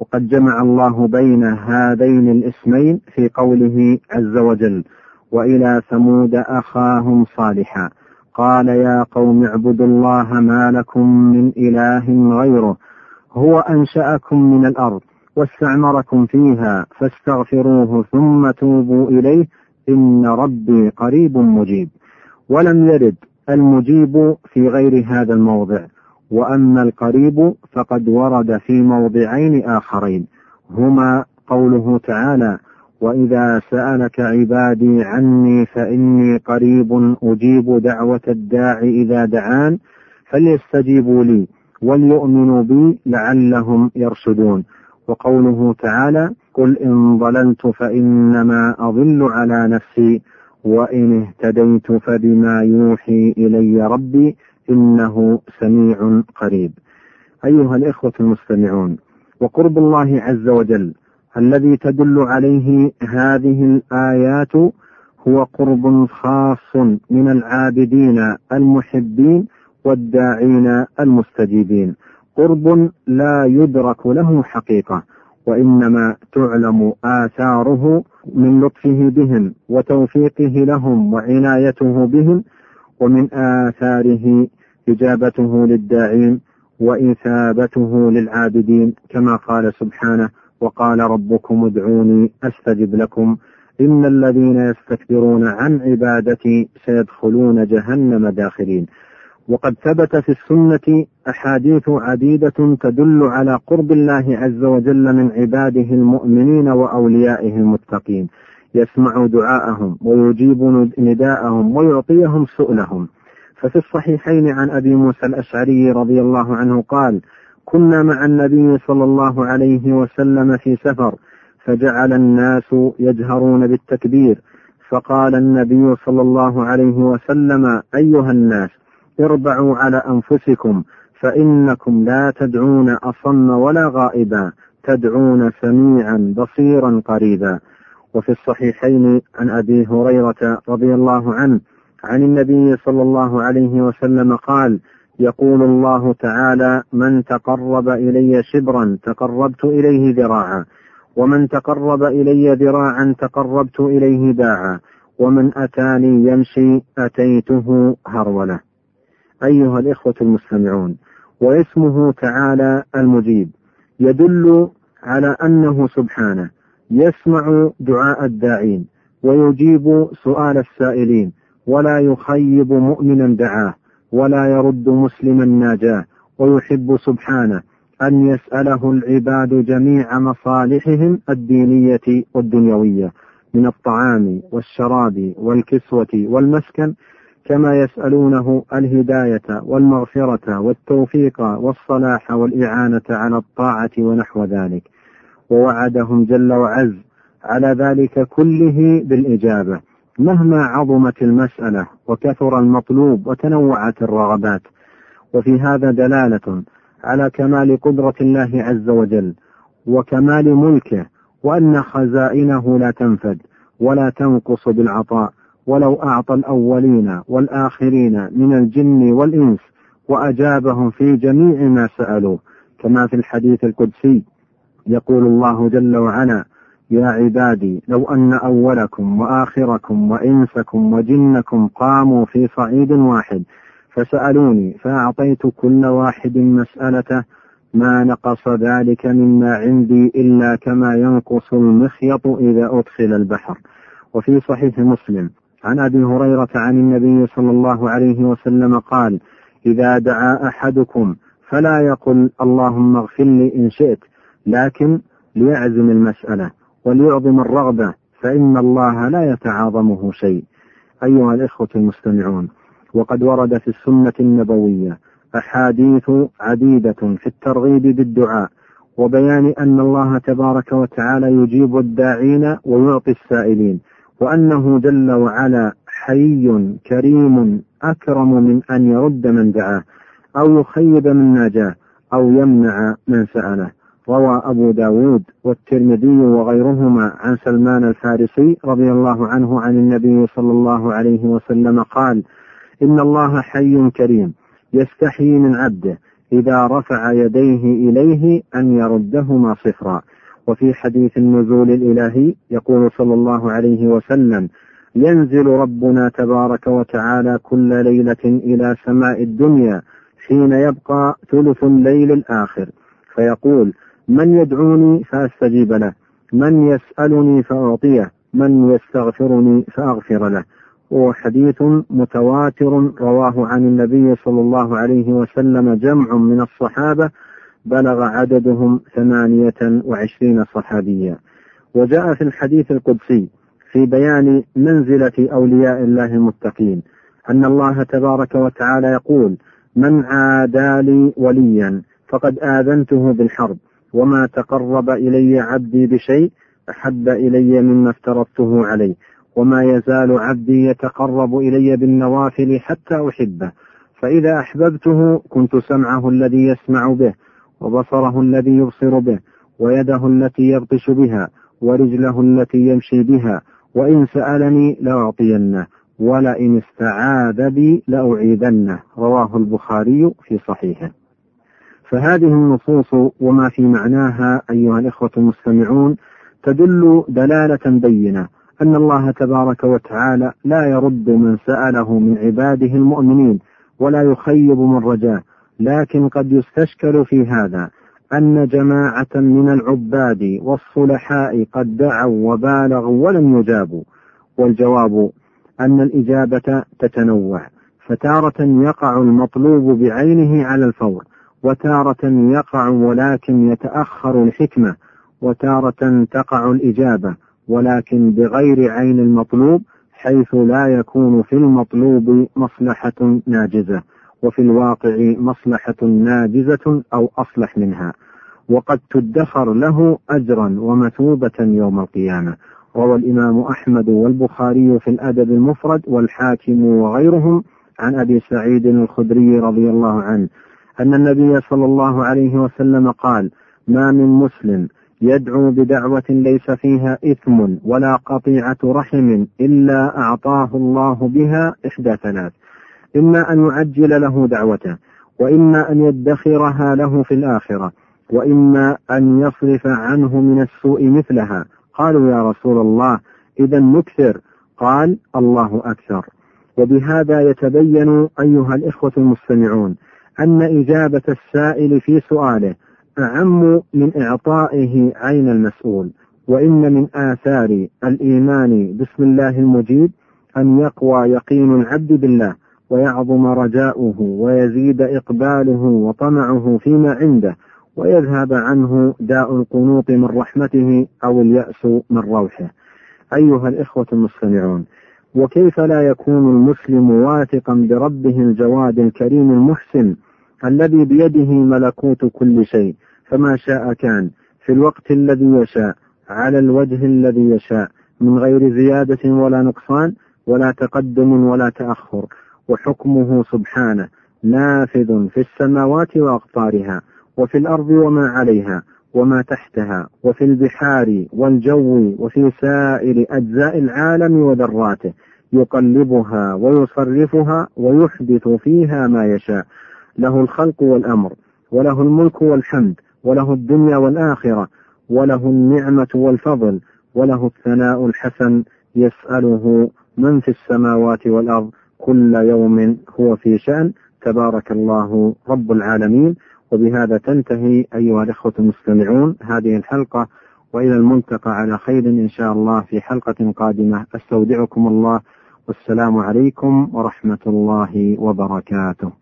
وقد جمع الله بين هذين الاسمين في قوله عز وجل وإلى ثمود أخاهم صالحا. قال يا قوم اعبدوا الله ما لكم من إله غيره هو أنشأكم من الأرض واستعمركم فيها فاستغفروه ثم توبوا إليه إن ربي قريب مجيب. ولم يرد المجيب في غير هذا الموضع. واما القريب فقد ورد في موضعين آخرين. هما قوله تعالى وإذا سألك عبادي عني فإني قريب أجيب دعوة الداع إذا دعان فليستجيبوا لي وليؤمنوا بي لعلهم يرشدون. وقوله تعالى قل إن ضللت فإنما أضل على نفسي وإن اهتديت فبما يوحي إلي ربي إنه سميع قريب. أيها الإخوة المستمعون وقرب الله عز وجل الذي تدل عليه هذه الآيات هو قرب خاص من العابدين المحبين والداعين المستجيبين. قرب لا يدرك له حقيقة وإنما تعلم آثاره من لطفه بهم وتوفيقه لهم وعنايته بهم ومن آثاره إجابته للداعين وإثابته للعابدين كما قال سبحانه وقال ربكم ادعوني أستجب لكم إن الذين يستكبرون عن عبادتي سيدخلون جهنم داخلين وقد ثبت في السنة أحاديث عديدة تدل على قرب الله عز وجل من عباده المؤمنين وأوليائه المتقين. يسمع دعاءهم ويجيب نداءهم ويعطيهم سؤلهم. ففي الصحيحين عن أبي موسى الأشعري رضي الله عنه قال كنا مع النبي صلى الله عليه وسلم في سفر فجعل الناس يجهرون بالتكبير فقال النبي صلى الله عليه وسلم أيها الناس اربعوا على أنفسكم فإنكم لا تدعون أصم ولا غائبا تدعون سميعا بصيرا قريبا. وفي الصحيحين عن أبي هريرة رضي الله عنه عن النبي صلى الله عليه وسلم قال يقول الله تعالى من تقرب إلي شبرا تقربت إليه ذراعا ومن تقرب إلي ذراعا تقربت إليه باعا ومن أتاني يمشي أتيته هرولة. أيها الإخوة المستمعون واسمه تعالى المجيب يدل على أنه سبحانه يسمع دعاء الداعين ويجيب سؤال السائلين ولا يخيب مؤمنا دعاه ولا يرد مسلما ناجاه ويحب سبحانه أن يسأله العباد جميع مصالحهم الدينية والدنيوية من الطعام والشراب والكسوة والمسكن كما يسألونه الهداية والمغفرة والتوفيق والصلاح والإعانة على الطاعة ونحو ذلك. ووعدهم جل وعز على ذلك كله بالإجابة. مهما عظمت المسألة وكثر المطلوب وتنوعت الرغبات وفي هذا دلالة على كمال قدرة الله عز وجل وكمال ملكه وأن خزائنه لا تنفد ولا تنقص بالعطاء. ولو أعطى الأولين والآخرين من الجن والإنس وأجابهم في جميع ما سألوه كما في الحديث القدسي يقول الله جل وعلا يا عبادي لو أن أولكم وآخركم وإنسكم وجنكم قاموا في صعيد واحد فسألوني فأعطيت كل واحد مسألته ما نقص ذلك مما عندي إلا كما ينقص المخيط إذا أدخل البحر. وفي صحيح مسلم عن أبي هريرة عن النبي صلى الله عليه وسلم قال إذا دعا أحدكم فلا يقل اللهم اغفر لي إن شئت لكن ليعزم المسألة وليعظم الرغبة فإن الله لا يتعاظمه شيء. أيها الإخوة المستمعون وقد ورد في السنة النبوية أحاديث عديدة في الترغيب بالدعاء وبيان أن الله تبارك وتعالى يجيب الداعين ويعطي السائلين وأنه جل وعلا حي كريم أكرم من أن يرد من دعاه أو يخيب من ناجاه أو يمنع من سأله. روى أبو داود والترمذي وغيرهما عن سلمان الفارسي رضي الله عنه عن النبي صلى الله عليه وسلم قال إن الله حي كريم يستحيي من عبده إذا رفع يديه إليه أن يردهما صفرا. وفي حديث النزول الإلهي يقول صلى الله عليه وسلم ينزل ربنا تبارك وتعالى كل ليلة إلى سماء الدنيا حين يبقى ثلث الليل الآخر. فيقول من يدعوني فأستجيب له. من يسألني فأعطيه. من يستغفرني فأغفر له. هو حديث متواتر رواه عن النبي صلى الله عليه وسلم جمع من الصحابة بلغ عددهم ثمانية وعشرين صحابيا. وجاء في الحديث القدسي في بيان منزلة أولياء الله المتقين أن الله تبارك وتعالى يقول من عادى لي وليا فقد آذنته بالحرب وما تقرب إلي عبدي بشيء أحب إلي مما افترضته عليه وما يزال عبدي يتقرب إلي بالنوافل حتى أحبه فإذا أحببته كنت سمعه الذي يسمع به وبصره الذي يبصر به ويده التي يبطش بها ورجله التي يمشي بها وإن سألني لأعطينه ولئن استعاذ بي لأعيذنه رواه البخاري في صحيحه فهذه النصوص وما في معناها أيها الإخوة المستمعون تدل دلالة بينة أن الله تبارك وتعالى لا يرد من سأله من عباده المؤمنين ولا يخيب من رجاه لكن قد يستشكل في هذا أن جماعة من العباد والصلحاء قد دعوا وبالغوا ولم يجابوا والجواب أن الإجابة تتنوع فتارة يقع المطلوب بعينه على الفور. وتارة يقع ولكن يتأخر الحكمة وتارة تقع الإجابة ولكن بغير عين المطلوب حيث لا يكون في المطلوب مصلحة ناجزة وفي الواقع مصلحة ناجزة أو أصلح منها. وقد تدخر له أجرا ومثوبة يوم القيامة. روى الإمام أحمد والبخاري في الأدب المفرد والحاكم وغيرهم عن أبي سعيد الخدري رضي الله عنه. أن النبي صلى الله عليه وسلم قال ما من مسلم يدعو بدعوة ليس فيها إثم ولا قطيعة رحم إلا أعطاه الله بها إحدى ثلاث. إما أن يعجل له دعوته وإما أن يدخرها له في الآخرة وإما أن يصرف عنه من السوء مثلها. قالوا يا رسول الله إذا نكثر. قال الله أكثر. وبهذا يتبين أيها الإخوة المستمعون أن إجابة السائل في سؤاله أعم من إعطائه عين المسؤول وإن من آثار الإيمان بسم الله المجيب أن يقوى يقين العبد بالله ويعظم رجاؤه ويزيد إقباله وطمعه فيما عنده ويذهب عنه داء القنوط من رحمته أو اليأس من روحه. أيها الإخوة المستمعون وكيف لا يكون المسلم واثقا بربه الجواد الكريم المحسن الذي بيده ملكوت كل شيء فما شاء كان في الوقت الذي يشاء على الوجه الذي يشاء من غير زيادة ولا نقصان ولا تقدم ولا تأخر. وحكمه سبحانه نافذ في السماوات وأقطارها وفي الأرض وما عليها وما تحتها وفي البحار والجو وفي سائر أجزاء العالم وذراته يقلبها ويصرفها ويحدث فيها ما يشاء. له الخلق والأمر وله الملك والحمد وله الدنيا والآخرة وله النعمة والفضل وله الثناء الحسن يسأله من في السماوات والأرض كل يوم هو في شأن. تبارك الله رب العالمين. وبهذا تنتهي أيها الإخوة المستمعون هذه الحلقة وإلى الملتقى على خير إن شاء الله في حلقة قادمة. أستودعكم الله والسلام عليكم ورحمة الله وبركاته.